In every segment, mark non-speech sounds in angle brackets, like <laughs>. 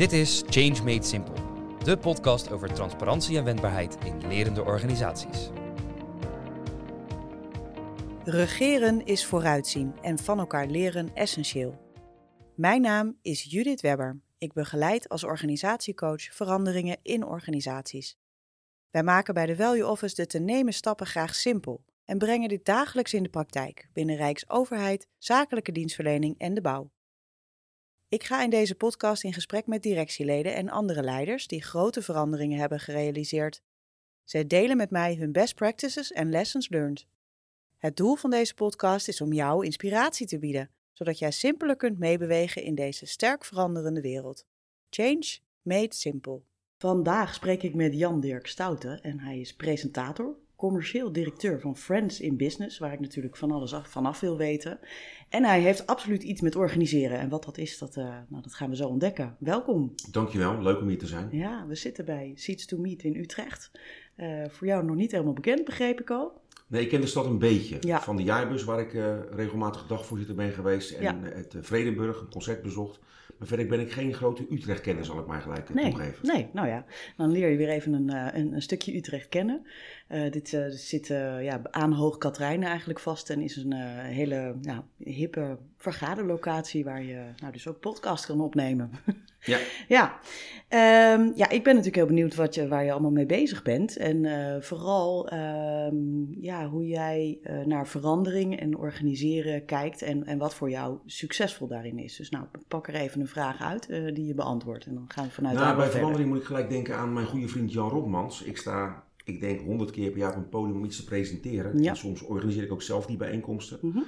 Dit is Change Made Simple, de podcast over transparantie en wendbaarheid in lerende organisaties. Regeren is vooruitzien en van elkaar leren essentieel. Mijn naam is Judith Webber. Ik begeleid als organisatiecoach veranderingen in organisaties. Wij maken bij de Value Office de te nemen stappen graag simpel en brengen dit dagelijks in de praktijk binnen Rijksoverheid, zakelijke dienstverlening en de bouw. Ik ga in deze podcast in gesprek met directieleden en andere leiders die grote veranderingen hebben gerealiseerd. Zij delen met mij hun best practices en lessons learned. Het doel van deze podcast is om jou inspiratie te bieden, zodat jij simpeler kunt meebewegen in deze sterk veranderende wereld. Change made simple. Vandaag spreek ik met Jan Dirk Stouten en hij is presentator, commercieel directeur van Friends in Business, waar ik natuurlijk van alles af, vanaf wil weten. En hij heeft absoluut iets met organiseren. En wat dat is, dat, uh, nou, dat gaan we zo ontdekken. Welkom. Dankjewel, leuk om hier te zijn. Ja, we zitten bij Seats to Meet in Utrecht. Uh, voor jou nog niet helemaal bekend, begreep ik al. Nee, ik ken de stad een beetje. Ja. Van de jaarbus waar ik uh, regelmatig dagvoorzitter ben geweest. En ja. het Vredenburg, een concert bezocht. Maar verder ben ik geen grote Utrecht-kenner, zal ik maar gelijk nee, toegeven. Nee, nou ja, dan leer je weer even een, een, een stukje Utrecht kennen. Uh, dit uh, zit uh, ja, aan Hoog Katrijnen eigenlijk vast en is een hele ja, hippe vergaderlocatie waar je nou, dus ook podcast kan opnemen. <laughs> Ja. <laughs> ja. Um, ja, ik ben natuurlijk heel benieuwd wat je, waar je allemaal mee bezig bent. En vooral um, ja, hoe jij naar verandering en organiseren kijkt en, en wat voor jou succesvol daarin is. Dus nou, pak er even een vraag uit die je beantwoordt en dan gaan we vanuit nou, Bij verandering moet ik gelijk denken aan mijn goede vriend Jan Robmans. Ik sta ik denk honderd keer per jaar op een podium om iets te presenteren. Ja. En soms organiseer ik ook zelf die bijeenkomsten. Mhm.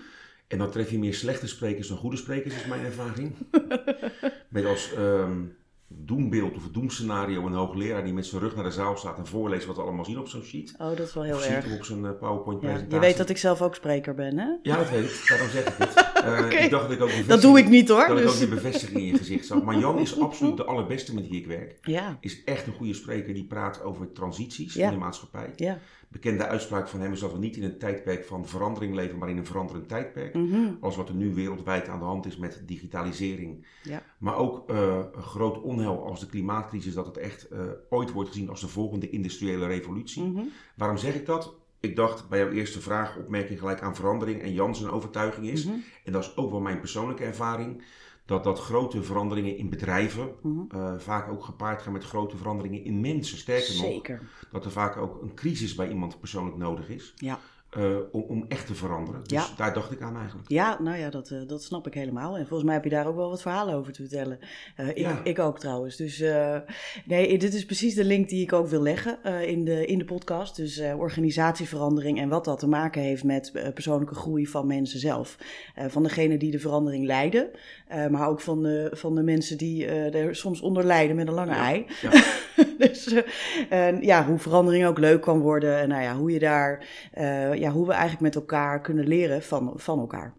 En dan tref je meer slechte sprekers dan goede sprekers, is mijn ervaring. <laughs> Met als um, doembeeld of doemscenario een hoogleraar die met zijn rug naar de zaal staat en voorleest wat we allemaal zien op zo'n sheet. Oh, dat is wel heel of erg. Ziet op zijn uh, PowerPoint-presentatie. Ja, je weet dat ik zelf ook spreker ben, hè? Ja, dat weet ik. Daarom zeg ik het. <laughs> Uh, okay. Ik dacht dat ik ook Dat doe ik niet hoor. Dat dus. ik ook die bevestiging in je gezicht zag. Maar Jan is <laughs> absoluut de allerbeste met wie ik werk. Ja. Is echt een goede spreker die praat over transities Ja. in de maatschappij. Ja. Bekende uitspraak van hem is dat we niet in een tijdperk van verandering leven, maar in een veranderend tijdperk. Mhm. Alles wat er nu wereldwijd aan de hand is met digitalisering. Ja. Maar ook uh, een groot onheil als de klimaatcrisis, dat het echt uh, ooit wordt gezien als de volgende industriële revolutie. Mhm. Waarom zeg ik dat? Ik dacht bij jouw eerste vraag, opmerking gelijk aan verandering en Jan zijn overtuiging is, Mhm. en dat is ook wel mijn persoonlijke ervaring, dat, dat grote veranderingen in bedrijven Mhm. uh, vaak ook gepaard gaan met grote veranderingen in mensen. Sterker nog, Zeker. dat er vaak ook een crisis bij iemand persoonlijk nodig is. Ja. Uh, om, om echt te veranderen. Dus Ja. daar dacht ik aan eigenlijk. Ja, nou ja, dat, uh, dat snap ik helemaal. En volgens mij heb je daar ook wel wat verhalen over te vertellen. Uh, ik, Ja. ik ook trouwens. Dus nee, dit is precies de link die ik ook wil leggen in, de, in de podcast. Dus organisatieverandering en wat dat te maken heeft met persoonlijke groei van mensen zelf. Van degene die de verandering leiden, maar ook van de, van de mensen die er soms onder lijden met een lange Ja. ei. <laughs> Dus en ja, hoe verandering ook leuk kan worden. En nou ja, hoe je daar, uh, ja, hoe we eigenlijk met elkaar kunnen leren van, van elkaar.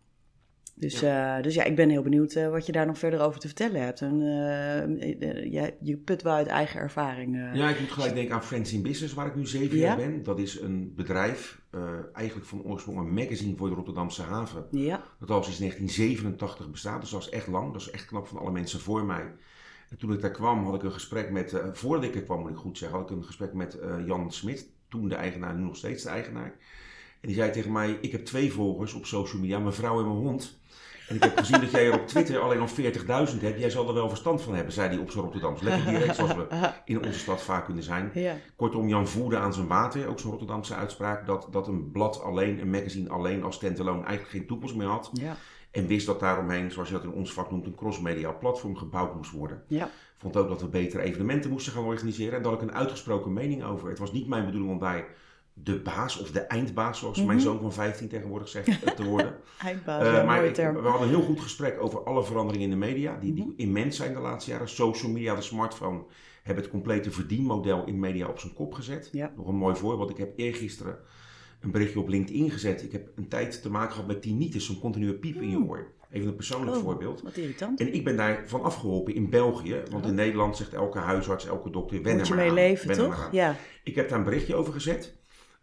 Dus ja. Uh, dus ja, ik ben heel benieuwd uh, wat je daar nog verder over te vertellen hebt. En uh, ja, je put wel uit eigen ervaring. Ja, ik moet gelijk denken aan Friends in Business, waar ik nu zeven Ja. jaar ben. Dat is een bedrijf, eigenlijk van oorsprong een magazine voor de Rotterdamse haven. Ja, Dat al sinds 1987 bestaat, dus dat is echt lang. Dat is echt knap van alle mensen voor mij. En toen ik daar kwam, had ik een gesprek met, uh, voordat ik er kwam moet ik goed zeggen, had ik een gesprek met uh, Jan Smit, toen de eigenaar, nu nog steeds de eigenaar. En die zei tegen mij, ik heb twee volgers op social media, mijn vrouw en mijn hond. En ik heb gezien dat jij er op Twitter alleen al 40.000 hebt. Jij zal er wel verstand van hebben, zei hij op zijn Rotterdams. Lekker direct, zoals we in onze stad vaak kunnen zijn. ja, Kortom, Jan voerde aan zijn water, ook zo'n Rotterdamse uitspraak, dat, dat een blad alleen, een magazine alleen als standalone eigenlijk geen toekomst meer had. ja, En wist dat daaromheen, zoals je dat in ons vak noemt, een crossmedia platform gebouwd moest worden. ja, Vond ook dat we betere evenementen moesten gaan organiseren. En daar had ik een uitgesproken mening over. Het was niet mijn bedoeling om daar de baas of de eindbaas, zoals Mhm. mijn zoon van 15 tegenwoordig zegt, te worden. <laughs> eindbaas, Uh, ja, maar mooie ik- term. we hadden een heel goed gesprek over alle veranderingen in de media, die, die Mhm. immens zijn de laatste jaren. Social media, de smartphone, hebben het complete verdienmodel in media op zijn kop gezet. Ja. Nog een mooi voorbeeld. Ik heb eergisteren een berichtje op LinkedIn gezet. Ik heb een tijd te maken gehad met tinnitus, zo'n continue piep in je oor. Even een persoonlijk Oh, voorbeeld. Wat irritant. En ik ben daarvan afgeholpen in België. Want Oh. in Nederland zegt elke huisarts, elke dokter, wen Moet er je maar mee aan. leven, toch? Ja. Ik heb daar een berichtje over gezet.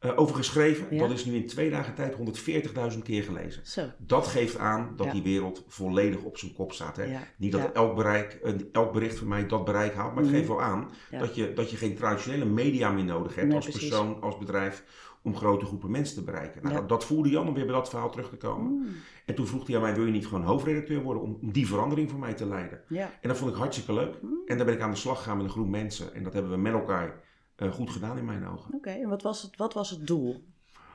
eh, over geschreven. Ja. Dat is nu in twee dagen tijd 140.000 keer gelezen. Zo. Dat geeft aan dat Ja. die wereld volledig op zijn kop staat. Hè? Ja. Niet dat elk, bereik, eh, elk bericht van mij dat bereik haalt, maar het Mhm. geeft wel aan dat, je, dat je geen traditionele media meer nodig hebt Nee, als precies. persoon, als bedrijf, om grote groepen mensen te bereiken. Nou, Ja. dat, dat voelde Jan om weer bij dat verhaal terug te komen. Mm. En toen vroeg hij aan mij, wil je niet gewoon hoofdredacteur worden om die verandering voor mij te leiden? Ja. En dat vond ik hartstikke leuk. Mm. En daar ben ik aan de slag gegaan met een groep mensen. En dat hebben we met elkaar eh, goed gedaan in mijn ogen. Oké, en wat was, het, wat was het doel?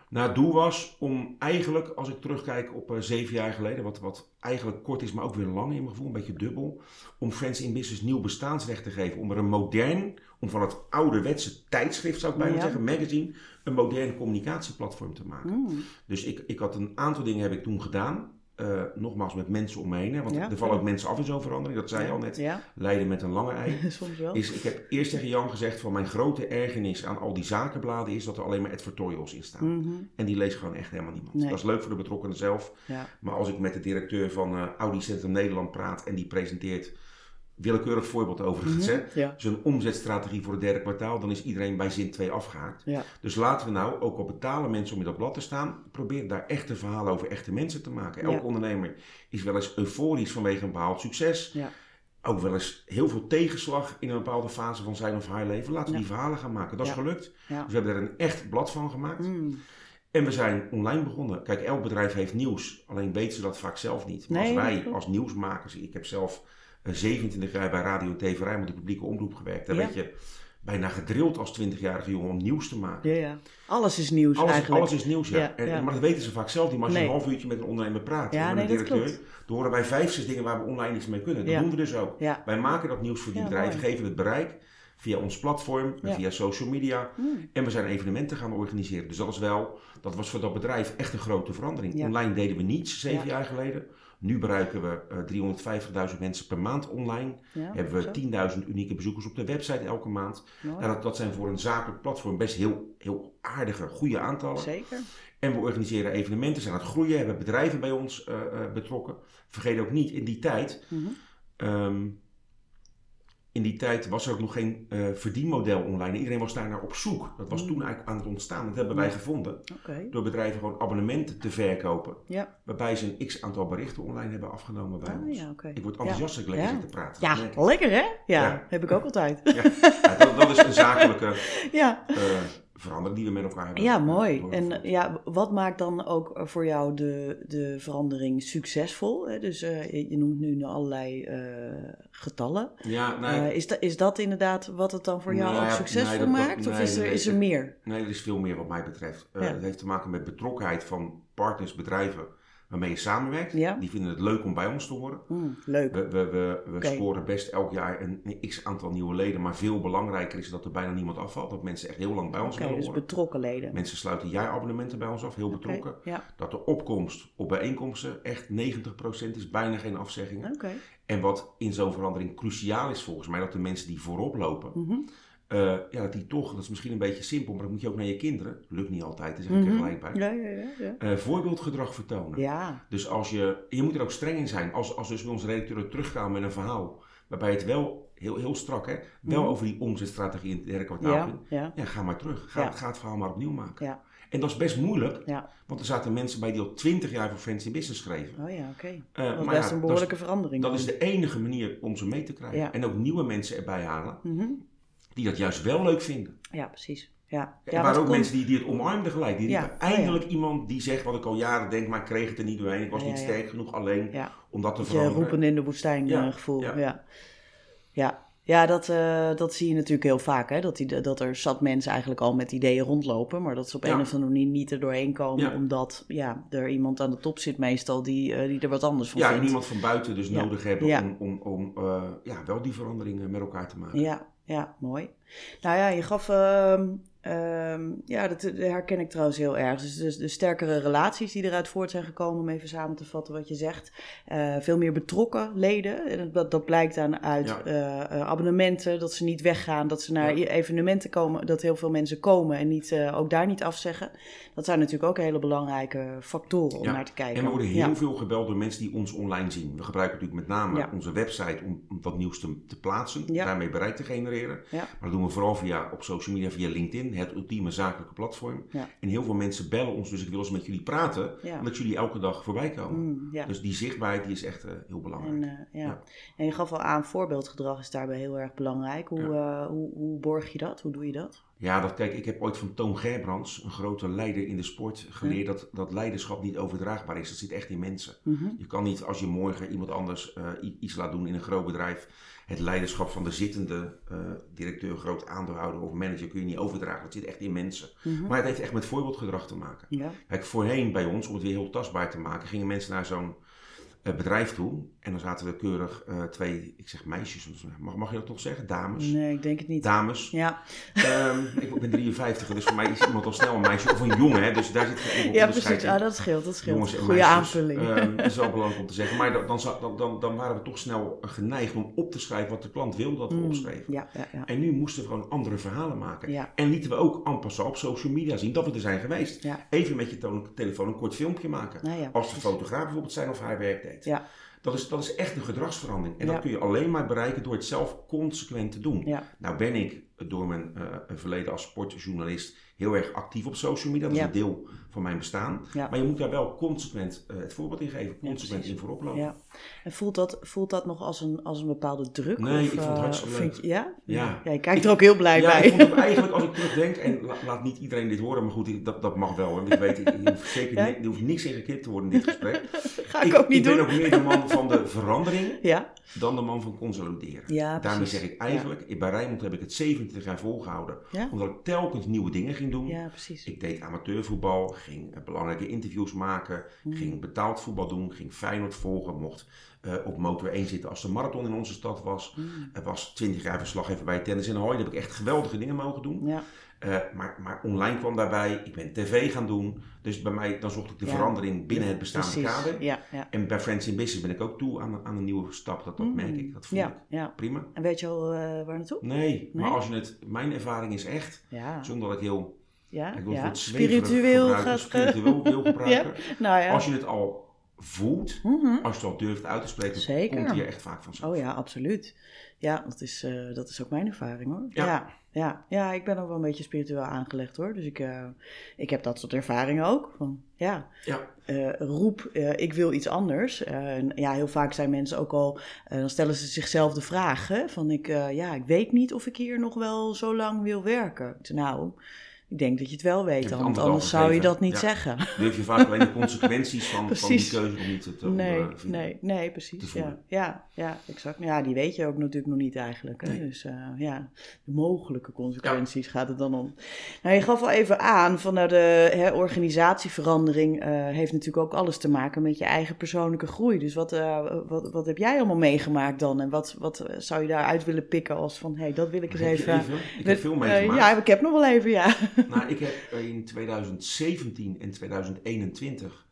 Nou, het doel was om eigenlijk, als ik terugkijk op eh, zeven jaar geleden, wat, wat eigenlijk kort is, maar ook weer lang in mijn gevoel, een beetje dubbel, om Friends in Business nieuw bestaansrecht te geven. Om er een modern, om van het ouderwetse tijdschrift, zou ik bijna Ja. zeggen, magazine, een modern communicatieplatform te maken. Mm. Dus ik, ik had een aantal dingen heb ik toen gedaan. Eh, nogmaals met mensen om me heen. Hè, want Ja. er vallen ook mensen af in zo'n verandering. Dat zei je al net. Ja, Leiden met een lange ei. <laughs> soms wel. Is, ik heb eerst tegen Jan gezegd van mijn grote ergernis aan al die zakenbladen is dat er alleen maar advertorials in staan. Mhm. En die leest gewoon echt helemaal niemand. Nee. Dat is leuk voor de betrokkenen zelf. Ja. Maar als ik met de directeur van eh, Audi Centrum Nederland praat en die presenteert, willekeurig voorbeeld overigens, Mhm. hè, Ja. zijn omzetstrategie voor het derde kwartaal, dan is iedereen bij zin 2 afgehaakt. Ja. Dus laten we nou, ook al betalen mensen om in dat blad te staan, probeer daar echte verhalen over echte mensen te maken. Elke Ja. ondernemer is wel eens euforisch vanwege een behaald succes. Ja. Ook wel eens heel veel tegenslag in een bepaalde fase van zijn of haar leven. Laten we die verhalen gaan maken. Dat is gelukt. Dus we hebben er een echt blad van gemaakt. Mm. En we zijn online begonnen. Kijk, elk bedrijf heeft nieuws. Alleen weten ze dat vaak zelf niet. Maar Nee, als wij als nieuwsmakers... Ik heb zelf 27 jaar bij Radio TV Rijn met de publieke omroep gewerkt. Daar Ja. werd je bijna gedrild als 20-jarige jongen om nieuws te maken. Ja, ja. Alles is nieuws Alles, eigenlijk. alles is nieuws, ja. Ja, En- ja. Maar dat weten ze vaak zelf niet. Maar als je een half uurtje met een ondernemer praat, Ja, met nee, een directeur, dan horen wij vijf, zes dingen waar we online iets mee kunnen. Dat doen we dus ook. Wij maken dat nieuws voor die bedrijven, mooi. geven het bereik via ons platform, Ja. via social media. Mm. En we zijn evenementen gaan organiseren. Dus dat is wel, dat was voor dat bedrijf echt een grote verandering. Ja. Online deden we niets zeven Ja. jaar geleden. Nu bereiken we eh, 350.000 mensen per maand online. Ja, Hebben we zo. 10.000 unieke bezoekers op de website elke maand. Mooi. Dat, dat zijn voor een zakelijk platform best heel, heel aardige, goede aantallen. Zeker. En we organiseren evenementen, zijn aan het groeien, hebben bedrijven bij ons eh, eh, betrokken. Vergeet ook niet, in die tijd, Mhm. ehm, in die tijd was er ook nog geen eh, verdienmodel online. Iedereen was daar naar op zoek. Dat was Mm. toen eigenlijk aan het ontstaan. Dat hebben wij gevonden door bedrijven gewoon abonnementen te verkopen. Ja. Waarbij ze een x aantal berichten online hebben afgenomen bij Ah, ons. ja. Ik word enthousiast als ik lekker Ja. zit te praten. Ja, lekker hè? Ja, heb ik ook altijd. Dat, dat is een zakelijke <laughs> ja. eh, verandering die we met elkaar hebben. Ja, mooi. En ja, wat maakt dan ook voor jou de, de verandering succesvol? Dus eh, je noemt nu allerlei eh, getallen. ja, nee, Eh, is, da- is dat inderdaad wat het dan voor jou Nee, ook succesvol dat- dat- maakt? Of is er, is er dat- meer? Nee, er is veel meer wat mij betreft. Ja. Het heeft te maken met betrokkenheid van partners, bedrijven waarmee je samenwerkt. Ja. Die vinden het leuk om bij ons te horen. Hmm, leuk. We, we, we, we scoren best elk jaar een, x aantal nieuwe leden. Maar veel belangrijker is dat er bijna niemand afvalt. Dat mensen echt heel lang bij ons Oké, willen dus horen. betrokken leden. Mensen sluiten jaarabonnementen bij ons af, heel betrokken. Ja, Dat de opkomst op bijeenkomsten echt 90% is, bijna geen afzeggingen. oké. En wat in zo'n verandering cruciaal is volgens mij, dat de mensen die voorop lopen, Mhm. Eh, ja, dat die toch, dat is misschien een beetje simpel, maar dat moet je ook naar je kinderen, lukt niet altijd, daar zeg ik er Mhm. gelijk bij, Ja, ja, ja. Ja. eh, voorbeeldgedrag vertonen. ja. Dus als je, je moet er ook streng in zijn, als, als dus bij onze redacteuren teruggaan met een verhaal, waarbij het wel, heel, heel strak hè, wel Mhm. over die omzetstrategie in het derde kwartaal ging, ja, ja, ga maar terug, ga, het verhaal maar opnieuw maken. ja. En dat is best moeilijk, ja. want er zaten mensen bij die al twintig jaar voor Friends in Business schreven. Oh ja, oké. Eh, Dat is best ja, een dat behoorlijke is- verandering. Dat dan. is de enige manier om ze mee te krijgen. Ja. En ook nieuwe mensen erbij halen Mhm. Die dat juist wel leuk vinden. Ja, precies. Ja, Er ja waren wat ook komt- mensen die, die het omarmden gelijk. Die Ja, riepen oh ja. eindelijk iemand die zegt wat ik al jaren denk, maar ik kreeg het er niet doorheen. Ik was Ja, niet ja. sterk genoeg alleen Ja. om dat te Je veranderen. roepen in de woestijn Ja, eh, gevoel. Ja, ja. ja. ja. Ja, dat, eh, dat zie je natuurlijk heel vaak. Hè? Dat, die, dat er zat mensen eigenlijk al met ideeën rondlopen. Maar dat ze op Ja. een of andere manier niet er doorheen komen. Ja. Omdat ja, er iemand aan de top zit meestal die, eh, die er wat anders van Ja, en vindt. iemand van buiten dus Ja. nodig hebben Ja. om, om, om ja, wel die veranderingen met elkaar te maken. Ja, ja, mooi. Nou ja, je gaf... ehm, ja, dat, dat herken ik trouwens heel erg. Dus de, de sterkere relaties die eruit voort zijn gekomen... om even samen te vatten wat je zegt. Eh, veel meer betrokken leden. En dat, dat blijkt dan uit Ja. eh, eh, abonnementen. Dat ze niet weggaan. Dat ze naar Ja. evenementen komen. Dat heel veel mensen komen en niet, eh, ook daar niet afzeggen. Dat zijn natuurlijk ook hele belangrijke factoren om Ja, naar te kijken. En we worden heel veel gebeld door mensen die ons online zien. We gebruiken natuurlijk met name onze website om, om dat nieuws te, te plaatsen, daarmee bereik te genereren. Maar dat doen we vooral via, op social media, via LinkedIn. Het ultieme zakelijke platform. Ja. En heel veel mensen bellen ons, dus ik wil eens met jullie praten, Ja. omdat jullie elke dag voorbij komen. Mm, ja. Dus die zichtbaarheid die is echt eh, heel belangrijk. En, eh, ja. En je gaf al aan, voorbeeldgedrag is daarbij heel erg belangrijk. Hoe, eh, hoe, hoe borg je dat? Hoe doe je dat? Ja, dat, kijk, ik heb ooit van Toon Gerbrands, een grote leider in de sport, geleerd dat, dat leiderschap niet overdraagbaar is. Dat zit echt in mensen. Mhm. Je kan niet als je morgen iemand anders iets laat doen in een groot bedrijf, het leiderschap van de zittende eh, directeur, groot aandeelhouder of manager kun je niet overdragen. Dat zit echt in mensen. Mhm. Maar het heeft echt met voorbeeldgedrag te maken. Ja. Kijk, voorheen bij ons, om het weer heel tastbaar te maken, gingen mensen naar zo'n bedrijf toe. En dan zaten er keurig eh, twee, ik zeg meisjes, mag, mag je dat toch zeggen? Dames. Nee, ik denk het niet. Dames. Ja, Ehm, ik ben 53, dus voor mij is iemand al snel een meisje of een jongen. Hè, dus daar zit geen ja precies. Ah, dat scheelt. Dat scheelt. Jongens en Goede meisjes. aanvulling. Ehm, dat is wel belangrijk om te zeggen. Maar dan, dan, dan, dan, waren we toch snel geneigd om op te schrijven wat de klant wilde dat we Mm, opschreven. ja, ja, ja. En nu moesten we gewoon andere verhalen maken. En lieten we ook en passant op social media zien dat we er zijn geweest. Even met je telefoon een kort filmpje maken. Nou Als de fotograaf bijvoorbeeld zijn of haar werk Ja. Dat, is, dat is echt een gedragsverandering. En Ja. dat kun je alleen maar bereiken door het zelf consequent te doen. Ja. Nou ben ik door mijn eh, verleden als sportjournalist heel erg actief op social media. Dat is Ja. een deel van mijn bestaan. Ja. Maar je moet daar wel consequent eh, het voorbeeld in geven. Consequent in voorop lopen. Ja. En voelt dat, voelt dat nog als een, als een bepaalde druk? Nee, of, ik vond het eh, hartstikke leuk. je- ja? Ja. je kijkt er ook heel blij Ja, bij. ik vond het eigenlijk, als ik terugdenk, en la- laat niet iedereen dit horen, maar goed, ik- dat, dat mag wel. Want ik weet, je hoeft zeker ni- er hoeft niks in geknipt te worden in dit gesprek. <laughs> Ga ik, ook niet ik ben doen. ook meer de man van de verandering <laughs> dan de man van consolideren. Daarmee precies. zeg ik eigenlijk, bij Rijnmond heb ik het 27 jaar volgehouden. Omdat ik telkens nieuwe dingen ging doen. Ja, precies. Ik deed amateurvoetbal, ging eh, belangrijke interviews maken, Hmm. ging betaald voetbal doen, ging Feyenoord volgen, mocht eh, op motor 1 zitten als de marathon in onze stad was. Hmm. Er was 20 jaar verslaggever bij Tennis in Hooi. Daar heb ik echt geweldige dingen mogen doen. Ja, Eh, maar, maar online kwam daarbij. Ik ben tv gaan doen. Dus bij mij, dan zocht ik de Ja. verandering binnen het bestaande precies. kader. Ja, ja. En bij Friends in Business ben ik ook toe aan, aan een nieuwe stap. Dat, dat Mm. merk ik, dat voel ik. Prima. En weet je al waar naartoe? Nee, maar Nee? als je het, mijn ervaring is echt, zonder dat ik heel, ja, ik wil het ja. Spiritueel gaat... spiritueel <laughs> wil gebruiken. Nou ja. Als je het al voelt, Mhm. als je het al durft uit te spreken, Zeker. komt hij er echt vaak vanzelf. Oh ja, absoluut. Ja, dat is, eh, dat is ook mijn ervaring hoor. Ja. Ja. Ja, ja. ik ben ook wel een beetje spiritueel aangelegd hoor. Dus ik, eh, ik heb dat soort ervaringen ook. Van, ja, Ja. eh, roep, eh, ik wil iets anders. Eh, en ja, heel vaak zijn mensen ook al, eh, dan stellen ze zichzelf de vraag: hè, van ik, eh, ja, ik weet niet of ik hier nog wel zo lang wil werken. Nou, ik denk dat je het wel weet, want anders zou je dat niet Ja. zeggen. Durf je vaak alleen de <laughs> consequenties van, van die keuze nog niet te, te Nee, ondervinden. nee, nee, precies. Ja, ja, ja, exact. Ja, die weet je ook natuurlijk nog niet eigenlijk. Hè? Nee. Dus eh, ja, de mogelijke consequenties gaat het dan om. Nou, je gaf al even aan van nou, de hè, organisatieverandering eh, heeft natuurlijk ook alles te maken met je eigen persoonlijke groei. Dus wat, eh, wat, wat heb jij allemaal meegemaakt dan? En wat, wat eh, zou je daaruit willen pikken als van, hé, hey, dat wil ik eens even... even? Ik heb veel Eh, meegemaakt. ja, ik heb nog wel even, ja. <laughs> Nou, ik heb in 2017 en 2021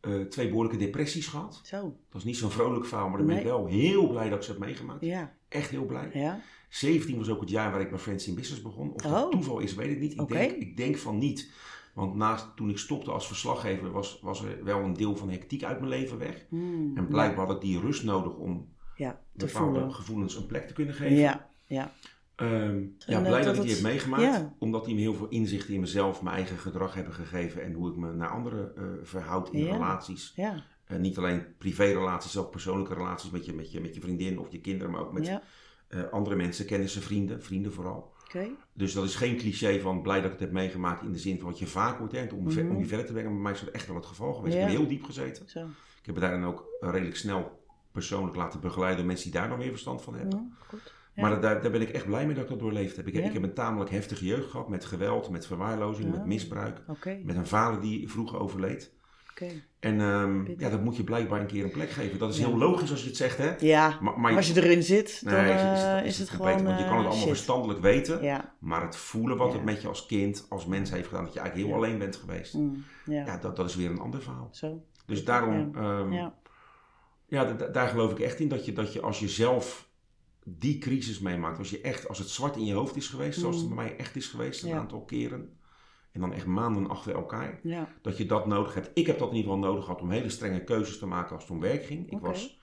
eh, twee behoorlijke depressies gehad. Zo, Dat is niet zo'n vrolijk verhaal, maar dan ben ik wel heel blij dat ik ze heb meegemaakt. ja, Echt heel blij. ja. 17 was ook het jaar waar ik bij Friends in Business begon. Of Oh. dat toeval is, weet ik niet. Ik, denk, ik denk van niet. Want naast, toen ik stopte als verslaggever was, was er wel een deel van hectiek uit mijn leven weg. Hmm, En blijkbaar had ik die rust nodig om Ja, bepaalde voelen. gevoelens een plek te kunnen geven. Ja, ja. Ehm, ja, En, blij eh, dat, dat ik die het- heb meegemaakt. ja. Omdat die me heel veel inzichten in mezelf, mijn eigen gedrag hebben gegeven. En hoe ik me naar anderen eh, verhoud in Ja. relaties. Ja, Eh, niet alleen privérelaties, ook persoonlijke relaties met je, met, je, met je vriendin of je kinderen. Maar ook met eh, andere mensen, kennissen, vrienden. Vrienden vooral. oké. Dus dat is geen cliché van blij dat ik het heb meegemaakt in de zin van wat je vaak hoort. Hè, om, Mhm. om je verder te brengen. Maar bij mij is dat echt wel het geval geweest. Ik heb heel diep gezeten. Zo. Ik heb me daarin ook redelijk snel persoonlijk laten begeleiden door mensen die daar dan weer verstand van hebben. Ja, goed. Maar daar, daar ben ik echt blij mee dat ik dat doorleefd heb. Ik, heb- ik heb een tamelijk heftige jeugd gehad met geweld, met verwaarlozing, met misbruik. Oké, Met een vader die vroeg overleed. En ehm, ja, dat moet je blijkbaar een keer een plek geven. Dat is Ja. heel logisch als je het zegt, hè? Ja, Maar, maar als je erin zit, dan eh, is, het beter. gewoon Want je kan het eh, allemaal shit. verstandelijk weten. Ja, Maar het voelen wat Ja. het met je als kind, als mens heeft gedaan, dat je eigenlijk heel alleen bent geweest. mm, ja. Ja, dat, dat is weer een ander verhaal. zo. Dus daarom, ehm, Ja. da- daar geloof ik echt in dat je, dat je als je zelf die crisis meemaakt, als je echt, als het zwart in je hoofd is geweest, zoals het Mm. bij mij echt is geweest, een Ja. aantal keren, en dan echt maanden achter elkaar, Ja, dat je dat nodig hebt. Ik heb dat in ieder geval nodig gehad om hele strenge keuzes te maken als het om werk ging. Ik was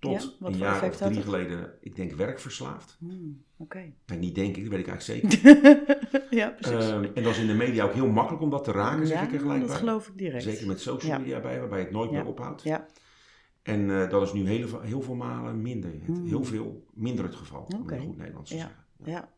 Tot Ja? Een jaar of drie geleden, ik denk werkverslaafd. Hmm, Oké. Nee, niet denk ik, dat weet ik eigenlijk zeker. <laughs> ja, precies. Ehm, en dat is in de media ook heel makkelijk om dat te raken, zeg ik er gelijk dat bij. geloof ik direct. Zeker met social media bij, waarbij het nooit meer ophoudt. Ja, En eh, dat is nu heel, heel veel malen minder. Het, Hmm. Heel veel minder het geval, om het goed Nederlands te Ja. zeggen. ja.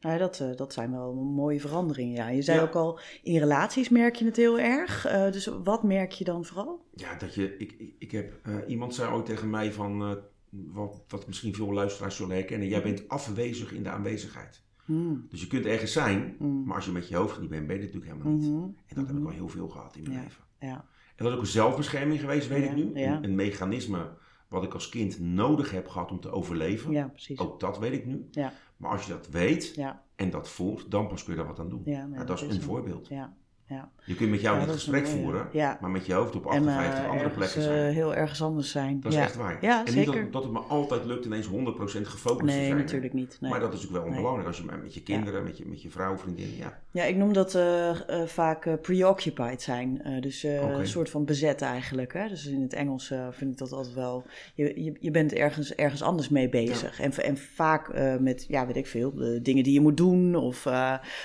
Nou ja, dat, eh, dat zijn wel mooie veranderingen. Ja. Je zei ook al, in relaties merk je het heel erg. Eh, dus wat merk je dan vooral? Ja, dat je, ik, ik, ik heb, iemand zei ooit tegen mij van, wat, wat misschien veel luisteraars zullen herkennen, jij bent afwezig in de aanwezigheid. Hmm. Dus je kunt ergens zijn, Mm. maar als je met je hoofd niet bent, ben je natuurlijk helemaal niet. Mhm. En dat heb ik Mhm. wel heel veel gehad in mijn leven. Ja. En dat is ook een zelfbescherming geweest, weet Ja, ik nu. ja. Een, een mechanisme wat ik als kind nodig heb gehad om te overleven. ja, precies. Ook dat weet ik nu. Ja. Maar als je dat weet en dat voelt, dan pas kun je daar wat aan doen. ja, nee, Nou, dat is een hem. voorbeeld. Ja, ja. Je kunt met jou Ja, dit een gesprek voeren, Ja. maar met je hoofd op En 58 eh, andere ergens, plekken eh, zijn. heel ergens anders zijn. Dat is echt waar. Ja, en niet zeker. dat, dat het me altijd lukt ineens 100% gefocust te zijn. natuurlijk niet. Nee. Maar dat is ook wel Nee. belangrijk als je met je kinderen, met, je, met je vrouw, vriendin, ja. Ja, ik noem dat eh, vaak preoccupied zijn. Dus een soort van bezet eigenlijk. Hè? Dus in het Engels vind ik dat altijd wel... Je, je, je bent ergens, ergens anders mee bezig. En, en vaak met, ja, weet ik veel, eh, dingen die je moet doen. Of,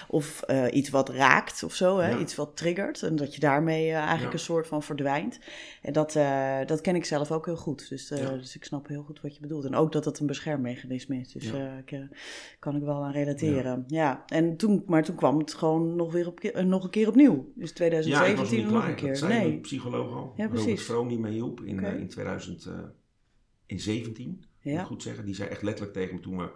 of iets wat raakt of zo. Hè? Iets wat triggert. En dat je daarmee eh, eigenlijk een soort van verdwijnt. En dat, eh, dat ken ik zelf ook heel goed. Dus, eh, dus ik snap heel goed wat je bedoelt. En ook dat het een beschermmechanisme is. Dus ik, kan ik wel aan relateren. Ja, en toen, maar toen kwam het gewoon nog weer op, nog een keer opnieuw. Dus Ja, ik was 2017 niet nog klaar. een keer. Dat Nee. psycholoog al. Ja, Robert precies. Vroom die mij hielp in, eh, in 2017, Ja. moet ik goed zeggen. Die zei echt letterlijk tegen me toen we...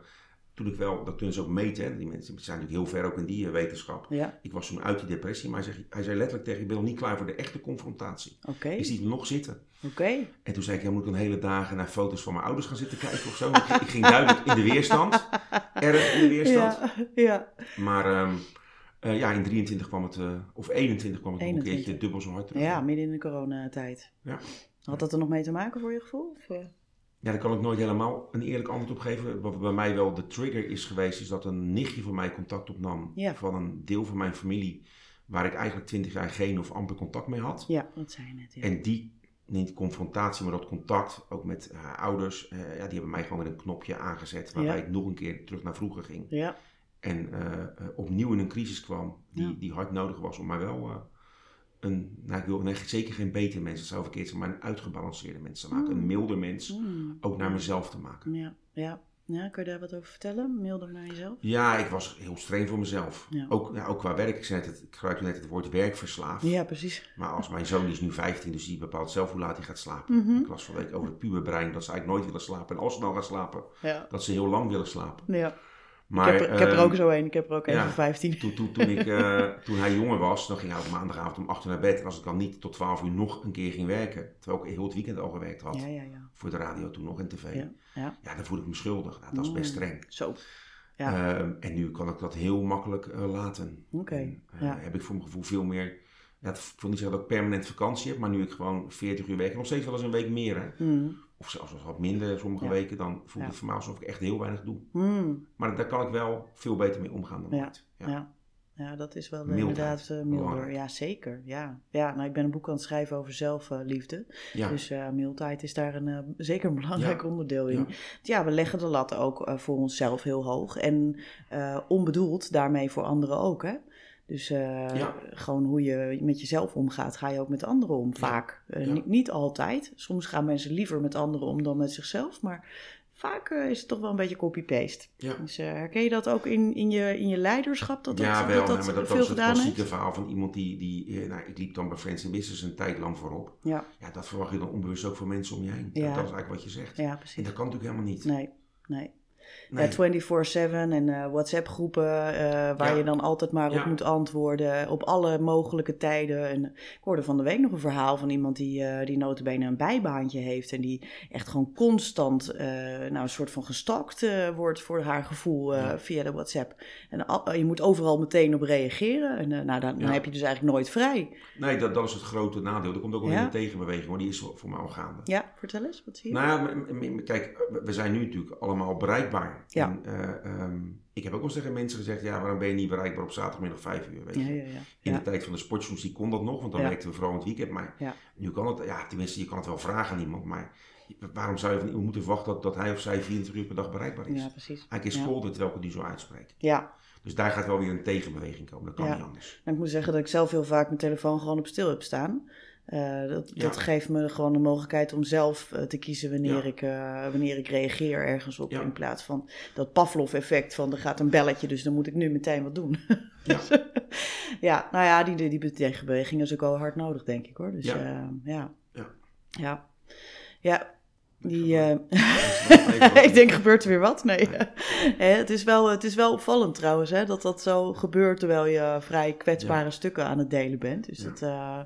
Toen ik wel, dat kunnen ze ook meten, hè. die mensen zijn natuurlijk heel ver ook in die eh, wetenschap. Ja, Ik was toen uit die depressie, maar hij zei, hij zei letterlijk tegen je, ik ben nog niet klaar voor de echte confrontatie. oké. Je ziet hem nog zitten. Oké. En toen zei ik, ja, moet ik een hele dagen naar foto's van mijn ouders gaan zitten kijken of zo? ik, ik ging duidelijk in de weerstand. <laughs> Erg in de weerstand. Ja, ja. Maar ehm, eh, ja, in 23 kwam het, eh, of 21 kwam het nog een 21. keertje dubbel zo hard terug. ja, midden in de coronatijd. Ja. Had dat er nog mee te maken voor je gevoel? Of? Ja, daar kan ik nooit helemaal een eerlijk antwoord op geven. Wat bij mij wel de trigger is geweest, is dat een nichtje van mij contact opnam Ja. van een deel van mijn familie, waar ik eigenlijk 20 jaar geen of amper contact mee had. Ja, dat zei je net. Ja. En die, niet confrontatie, maar dat contact, ook met haar ouders, eh, ja, die hebben mij gewoon met een knopje aangezet, waarbij Ja. ik nog een keer terug naar vroeger ging. ja, En eh, eh, opnieuw in een crisis kwam, die, die hard nodig was om mij wel eh, een, nou ik wil nee, zeker geen beter mens, dat zou verkeerd zijn, maar een uitgebalanceerde mens te maken. Een Mm. milder mens, Hmm. ook naar mezelf te maken. ja, ja. Ja, kun je daar wat over vertellen? Milder naar jezelf? Ja, ik was heel streng voor mezelf. Ja. Ook, ja, ook qua werk. Ik, zei net, het- ik gebruikte net het woord werkverslaafd. Ja, precies. Maar als mijn zoon die is nu 15, dus die bepaalt zelf hoe laat hij gaat slapen. Mhm. Ik las van week over het puberbrein dat ze eigenlijk nooit willen slapen. En als ze nou gaan slapen, Ja. dat ze heel lang willen slapen. ja. Maar, ik, heb er, ik heb er ehm, ook zo een. Ik heb er ook een ja. van 15. Toen, toen, toen, ik, eh, <laughs> toen hij jonger was, dan ging hij op maandagavond om 8 uur naar bed. En als ik dan niet tot 12 uur nog een keer ging werken, terwijl ik heel het weekend al gewerkt had, Ja, ja, ja. voor de radio toen nog en tv, Ja, ja, ja. dan voel ik me schuldig. Nou, dat is best Mm. streng. Zo. Ja. Ehm, en nu kan ik dat heel makkelijk eh, laten. Oké, eh, ja. Heb ik voor mijn gevoel veel meer. Ik wil niet zeggen dat ik permanent vakantie heb, maar nu ik gewoon 40 uur werk, nog steeds wel eens een week meer. Hè? Hmm. Of zelfs wat minder sommige Ja. weken, dan voelt Ja. het voor mij alsof ik echt heel weinig doe. Hmm. Maar daar kan ik wel veel beter mee omgaan dan Ja. ooit. Ja. ja. dat is wel Mildheid. inderdaad eh, milder. Belangrijk. Ja, zeker. Ja. ja, nou, ik ben een boek aan het schrijven over zelfliefde. Dus eh mildheid is daar een, eh, zeker een belangrijk onderdeel in. Ja. Ja. we leggen de lat ook voor onszelf heel hoog. En onbedoeld daarmee voor anderen ook, hè? Dus eh, Ja. gewoon hoe je met jezelf omgaat, ga je ook met anderen om. Vaak. Eh, niet, niet altijd. Soms gaan mensen liever met anderen om dan met zichzelf. Maar vaak eh, is het toch wel een beetje copy-paste. Ja. Dus herken je dat ook in, in, je, in je leiderschap? Dat dat, ja, wel, dat, hè, dat maar dat, veel is het klassieke verhaal van iemand die, die nou, ik liep dan bij Friends in Business een tijd lang voorop. Ja, Ja, dat verwacht je dan onbewust ook van mensen om je heen. Ja. Dat, dat is eigenlijk wat je zegt. ja, En precies. dat kan natuurlijk helemaal niet. Nee, nee. Nee. Ja, 24-7 en eh, WhatsApp-groepen eh, waar Ja. je dan altijd maar op Ja. moet antwoorden. Op alle mogelijke tijden. En ik hoorde van de week nog een verhaal van iemand die, eh die notabene een bijbaantje heeft. En die echt gewoon constant eh, nou, een soort van gestalkt eh, wordt voor haar gevoel eh, Ja. via de WhatsApp. En al- je moet overal meteen op reageren. En eh, nou, dan, dan heb je dus eigenlijk nooit vrij. Nee, dat, dat is het grote nadeel. Er komt ook een tegenbeweging, hoor. die is voor mij al gaande. Ja, vertel eens, wat zie je? Nou ja, kijk, we zijn nu natuurlijk allemaal bereikbaar. Ja. En, eh, ehm, ik heb ook wel eens tegen mensen gezegd, ja, waarom ben je niet bereikbaar op zaterdagmiddag vijf uur? Weet je? ja, ja, ja. In de tijd van de sportjournalistiek kon dat nog, want dan werkten we vooral in het weekend. Maar nu kan het, ja, tenminste, je kan het wel vragen aan iemand, maar waarom zou je van iemand moeten verwachten dat, dat hij of zij 24 uur per dag bereikbaar is? Ja, precies. Hij is het nu zo uitspreek. Ja, Dus daar gaat wel weer een tegenbeweging komen. Dat kan niet anders. En ik moet zeggen dat ik zelf heel vaak mijn telefoon gewoon op stil heb staan. Eh, dat, Ja. dat geeft me gewoon de mogelijkheid om zelf eh, te kiezen wanneer, Ja. ik, eh, wanneer ik reageer ergens op. Ja. In plaats van dat Pavlov-effect van er gaat een belletje, dus dan moet ik nu meteen wat doen. Ja. <laughs> Dus, ja, nou ja, die, die, die tegenbeweging is ook wel hard nodig, denk ik hoor. Dus Ja. ja, ja. Ja. Die, eh, <laughs> ik denk, gebeurt er weer wat? Nee. <laughs> Hè, het, is wel, het is wel opvallend trouwens, hè, dat dat zo gebeurt terwijl je vrij kwetsbare stukken aan het delen bent. Dus Ja. dat, eh,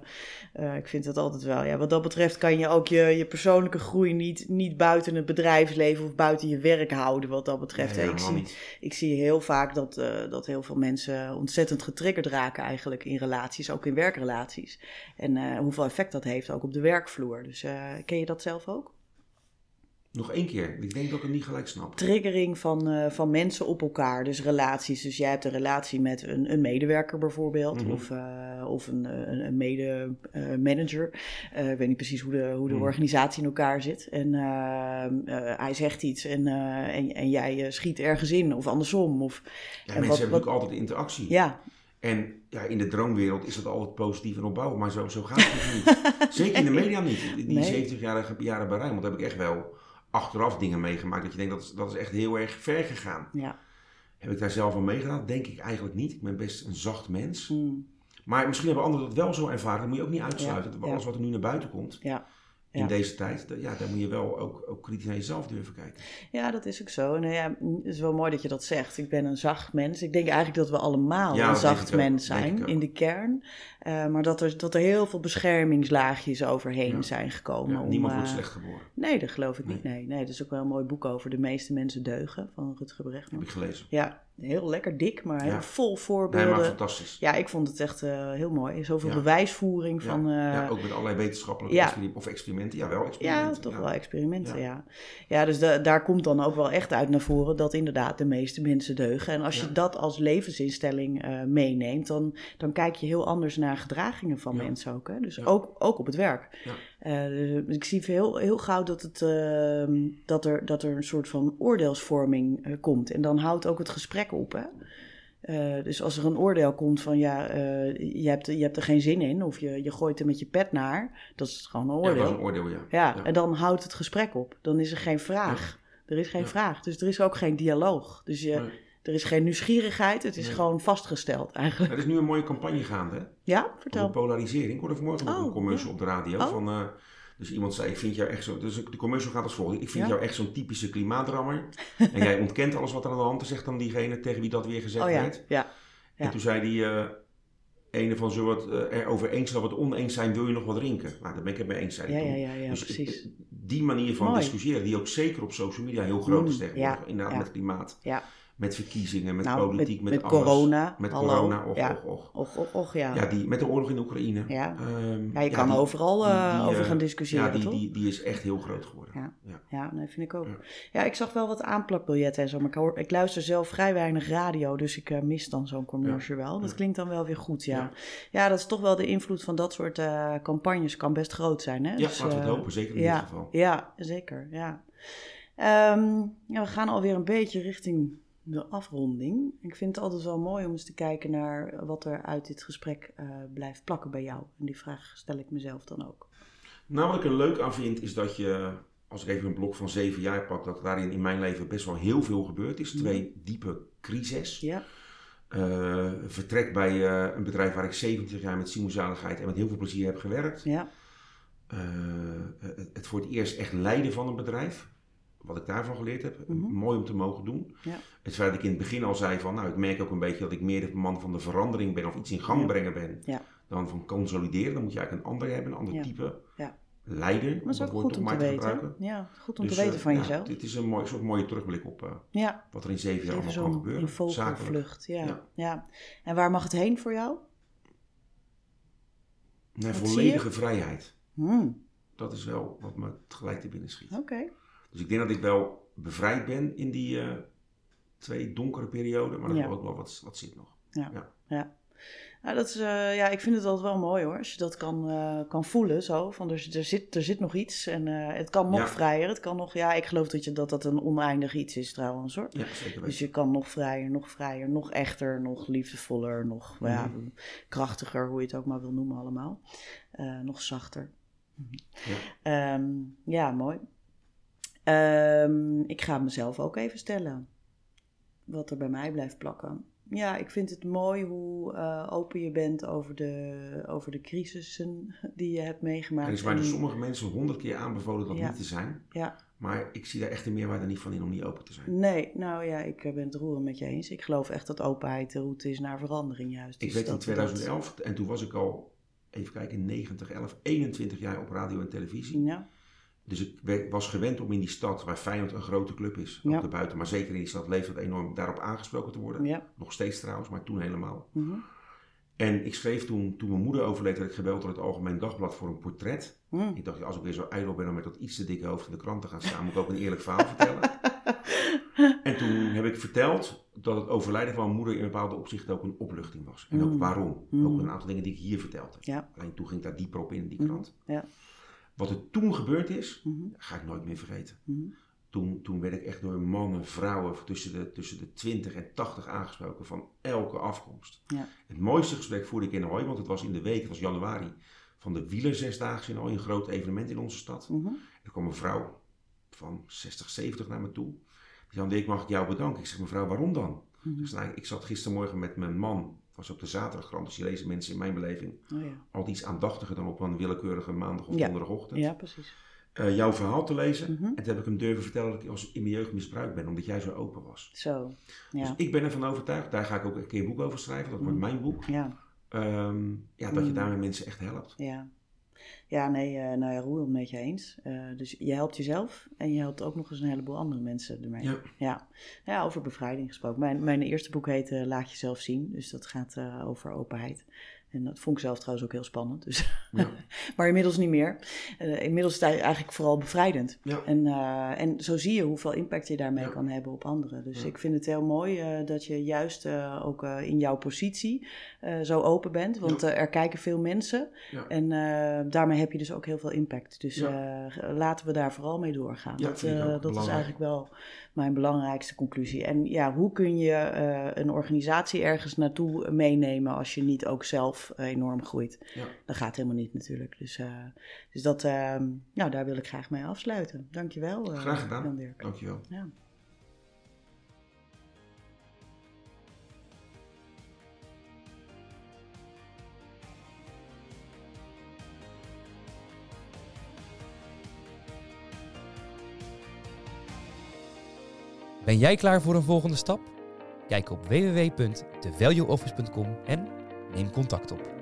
eh, ik vind dat altijd wel. Ja, wat dat betreft kan je ook je, je persoonlijke groei niet, niet buiten het bedrijfsleven of buiten je werk houden, wat dat betreft. Nee, ik, zie, niet. ik zie heel vaak dat, dat heel veel mensen ontzettend getriggerd raken eigenlijk in relaties, ook in werkrelaties. En hoeveel effect dat heeft ook op de werkvloer. Dus eh, ken je dat zelf ook? Nog één keer. Ik denk dat ik het niet gelijk snap. triggering van, eh, van mensen op elkaar. Dus relaties. Dus jij hebt een relatie met een, een medewerker bijvoorbeeld. Mhm. Of, eh, of een, een, een mede-manager. Eh, ik weet niet precies hoe de, hoe de Mhm. organisatie in elkaar zit. En hij zegt iets en, en, en jij schiet ergens in. Of andersom. Of, Ja, En mensen wat- hebben wat- natuurlijk altijd interactie. ja, En ja, in de droomwereld is dat altijd positief en opbouwend, maar zo, zo gaat het niet. <laughs> Zeker in de media niet. Die Nee. 70-jarige jaren bij Rijnmond heb ik echt wel achteraf dingen meegemaakt dat je denkt dat is, dat is echt heel erg ver gegaan. ja. Heb ik daar zelf aan meegedaan? Denk ik eigenlijk niet. Ik ben best een zacht mens. Mm, Maar misschien hebben anderen dat wel zo ervaren. Dat moet je ook niet uitsluiten. Ja, Dat Alles wat er nu naar buiten komt ja. In Ja. deze tijd, ja, daar moet je wel ook, ook kritisch naar jezelf durven kijken. ja, dat is ook zo. Eh, ja, het is wel mooi dat je dat zegt. Ik ben een zacht mens. Ik denk eigenlijk dat we allemaal Ja, een zacht mens zijn in de kern. Eh, maar dat er, dat er heel veel beschermingslaagjes overheen Ja. zijn gekomen. Ja, om, niemand eh, wordt slecht geboren. Nee, dat geloof ik niet. Nee, nee, dat is ook wel een mooi boek over de meeste mensen deugen van Rutger Brechtman. Heb ik gelezen. Ja, heel lekker dik, maar Ja. vol Nee, voorbeelden. maar fantastisch. ja, ik vond het echt eh, heel mooi. Zoveel Ja. bewijsvoering Ja, van... eh, ja, ook met allerlei wetenschappelijke experimenten. Of experimenten. Ja, wel Ja, experimenten. toch ja. wel experimenten, ja. Ja. Ja, dus da- daar komt dan ook wel echt uit naar voren dat inderdaad de meeste mensen deugen. En als je dat als levensinstelling eh, meeneemt, dan, dan kijk je heel anders naar gedragingen van mensen ook. Hè? Dus ook, ook op het werk. Ja. Eh, dus ik zie heel, heel gauw dat, het, ehm, dat, er, dat er een soort van oordeelsvorming eh, komt. En dan houdt ook het gesprek op, hè. Eh, dus als er een oordeel komt van ja, je, hebt, je hebt er geen zin in of je, je gooit er met je pet naar, dat is gewoon een Ja, oordeel. dat is een oordeel, ja. Ja, en dan houdt het gesprek op. Dan is er geen vraag. Er is geen Ja. vraag. Dus er is ook geen dialoog. Dus je, Nee. Er is geen nieuwsgierigheid. Het is Nee. gewoon vastgesteld eigenlijk. Er is nu een mooie campagne gaande, hè? Ja, Over vertel. polarisering. Ik hoorde vanmorgen nog Oh, een commercial ja. op de radio. Oh. Van, eh, dus iemand zei, ik vind jou echt zo... Dus de commercial gaat als volgt. Ik vind Ja. jou echt zo'n typische klimaatrammer. <laughs> en jij ontkent alles wat er aan de hand is, zegt dan diegene tegen wie dat weer gezegd Oh ja, werd. ja. En toen zei die eh ene van, zullen we het eh, erover eens dat we het oneens zijn, wil je nog wat drinken? Nou, daar ben ik het mee eens, zei Ja, ja, ja, ja, dus precies. eh, die manier van Mooi. discussiëren, die ook zeker op social media heel groot is Mm, tegenwoordig. ja, Inderdaad, met klimaat, Ja. Met verkiezingen, met Nou, politiek, met, met alles. corona, Met hallo. corona, och, Ja. och, och. Och, och, och, ja. Ja, die, met de oorlog in Oekraïne. Ja. Ehm, Ja, je kan die- overal die- eh, die, over eh, gaan discussiëren, Ja, die, toch? die, die is echt heel groot geworden. Ja. Ja. Nee, vind ik ook. Ja. Ik zag wel wat aanplakbiljetten en zo, maar ik, hoor, ik luister zelf vrij weinig radio, dus ik eh, mis dan zo'n commercial wel. Dat klinkt dan wel weer goed, ja. Ja. Dat is toch wel de invloed van dat soort campagnes kan best groot zijn, hè? Ja, Dus, laten we het hopen, zeker in dit geval. Ja, zeker, ja. Ehm, ja. We gaan alweer een beetje richting de afronding. Ik vind het altijd wel mooi om eens te kijken naar wat er uit dit gesprek eh, blijft plakken bij jou. En die vraag stel ik mezelf dan ook. Nou, wat ik er leuk aan vind, is dat je, als ik even een blok van zeven jaar pak, dat daarin in mijn leven best wel heel veel gebeurd is. Twee diepe crises. Ja, Eh, vertrek bij eh, een bedrijf waar ik 70 jaar met simozaligheid en met heel veel plezier heb gewerkt. ja, het, het voor het eerst echt leiden van een bedrijf. Wat ik daarvan geleerd heb. Mhm. Mooi om te mogen doen. ja, Het feit dat ik in het begin al zei van, nou ik merk ook een beetje dat ik meer de man van de verandering ben of iets in gang Ja. brengen ben. Ja. Dan van consolideren. Dan moet je eigenlijk een ander hebben, een ander type Ja. leider. dat is ook woord goed om te maar te weten. gebruiken. Ja, goed om Dus, te weten eh, van jezelf. Dit is een mooi, soort mooie terugblik op eh, Ja, wat er in zeven jaar allemaal kan gebeuren. Zakelijk. vogelvlucht. Ja, ja. Ja. En waar mag het heen voor jou? Zie volledige vrijheid. Hmm, Dat is wel wat me gelijk te binnen schiet. Oké. Dus ik denk dat ik wel bevrijd ben in die eh, twee donkere perioden, maar er Ja. is ook wel wat, wat zit nog. Ja. Ja. Ja. Nou, dat is, eh, ja, ik vind het altijd wel mooi hoor. Als je dat kan, eh, kan voelen zo. Van er, er, zit, er zit nog iets en het kan nog Ja. vrijer. Het kan nog, ja, ik geloof dat, je, dat dat een oneindig iets is trouwens hoor. Ja, zeker. Dus je kan nog vrijer, nog vrijer, nog echter, nog liefdevoller, nog ja, Mhm. krachtiger, hoe je het ook maar wil noemen allemaal. Nog zachter. Ja. Ehm, ja, mooi. Ehm, ik ga mezelf ook even stellen. Wat er bij mij blijft plakken. Ja, ik vind het mooi hoe eh, open je bent over de, over de crisissen die je hebt meegemaakt. Er is En- sommige mensen honderd keer aanbevolen dat Ja. niet te zijn. Ja, Maar ik zie daar echt de meerwaarde niet van in om niet open te zijn. nee, nou ja, ik eh, ben het roeren met je eens. Ik geloof echt dat openheid de route is naar verandering juist. Ik Dus weet in dat- 2011, en toen was ik al, even kijken, 90, 11, 21 jaar op radio en televisie. ja, Dus ik was gewend om in die stad, waar Feyenoord een grote club is, Ja. ook daarbuiten, maar zeker in die stad leeft het enorm daarop aangesproken te worden. ja. Nog steeds trouwens, maar toen helemaal. mhm, En ik schreef toen, toen mijn moeder overleed, werd ik gebeld door het Algemeen Dagblad voor een portret. mhm. Ik dacht, als ik weer zo ijdel ben om met dat iets te dikke hoofd in de krant te gaan staan, moet ik ook een eerlijk verhaal vertellen. <laughs> En toen heb ik verteld dat het overlijden van mijn moeder in bepaalde opzichten ook een opluchting was. En ook Mm. waarom. Mm. Ook een aantal dingen die ik hier verteld heb. Ja. Alleen toen ging ik daar dieper op in, in die Mm. krant. Ja. Wat er toen gebeurd is, mhm, ga ik nooit meer vergeten. mhm. Toen, toen werd ik echt door mannen, vrouwen tussen de, tussen de 20 en 80 aangesproken van elke afkomst. Ja. Het mooiste gesprek voerde ik in Ahoy, want het was in de week, het was januari, van de wielerzesdaagse in Ahoy, een groot evenement in onze stad. mhm. Er kwam een vrouw van 60, 70 naar me toe. Die zei, Dick, mag ik jou bedanken? Ik zeg, mevrouw, waarom dan? Ik, zeg, nou, ik zat gistermorgen met mijn man, was op de zaterdagkrant, dus die lezen mensen in mijn beleving Oh ja. altijd iets aandachtiger dan op een willekeurige maandag of Ja. donderdagochtend. ja, precies. Eh, jouw verhaal te lezen. Mhm. En toen heb ik hem durven vertellen dat ik als in mijn jeugd misbruikt ben, omdat jij zo open was. Zo, Dus ja. ik ben ervan overtuigd, daar ga ik ook een keer een boek over schrijven, dat wordt Mhm. mijn boek. Ja, Ehm, ja, dat je Mhm. daarmee mensen echt helpt. ja. Ja, nee, eh, nou ja, het met je eens. Eh, dus je helpt jezelf en je helpt ook nog eens een heleboel andere mensen ermee. Ja. Ja, ja over bevrijding gesproken. Mijn, mijn eerste boek heet eh, Laat jezelf zien. Dus dat gaat over openheid. En dat vond ik zelf trouwens ook heel spannend. Dus. Ja. <laughs> maar inmiddels niet meer. Eh, inmiddels is het eigenlijk vooral bevrijdend. Ja. En, eh, en zo zie je hoeveel impact je daarmee Ja. kan hebben op anderen. Dus ik vind het heel mooi eh, dat je juist ook in jouw positie zo open bent. Want er kijken veel mensen. En daarmee heb je dus ook heel veel impact. Dus laten we daar vooral mee doorgaan. Dat dat is eigenlijk wel mijn belangrijkste conclusie. En ja, hoe kun je eh, een organisatie ergens naartoe meenemen als je niet ook zelf eh, enorm groeit? Ja. Dat gaat helemaal niet natuurlijk. Dus, eh, dus dat, eh, nou, daar wil ik graag mee afsluiten. Dankjewel. Graag gedaan. Jan Dirk. Dankjewel. Ja. Ben jij klaar voor een volgende stap? Kijk op www.thevalueoffice.com en neem contact op.